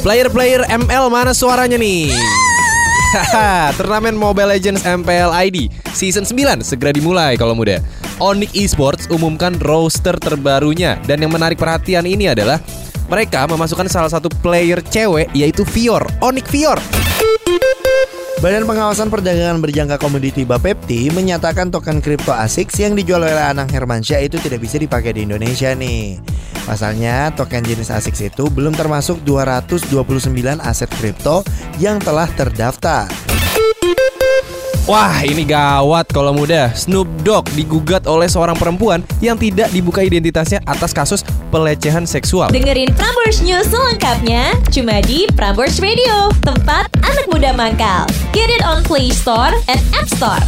Player-player ML mana suaranya nih? Turnamen Mobile Legends MPL ID Season 9 segera dimulai kalau muda. Onyx Esports umumkan roster terbarunya dan yang menarik perhatian ini adalah mereka memasukkan salah satu player cewek yaitu Fior, Onyx Fior. Badan Pengawasan Perdagangan Berjangka Komoditi Bapepti menyatakan token kripto ASICS yang dijual oleh Anang Hermansyah itu tidak bisa dipakai di Indonesia nih. Pasalnya, token jenis ASICS itu belum termasuk 229 aset kripto yang telah terdaftar. Wah, ini gawat kalau muda. Snoop Dogg digugat oleh seorang perempuan yang tidak dibuka identitasnya atas kasus pelecehan seksual. Dengerin Prambors News selengkapnya cuma di Prambors Radio, tempat anak muda mangkal. Get it on Play Store and App Store.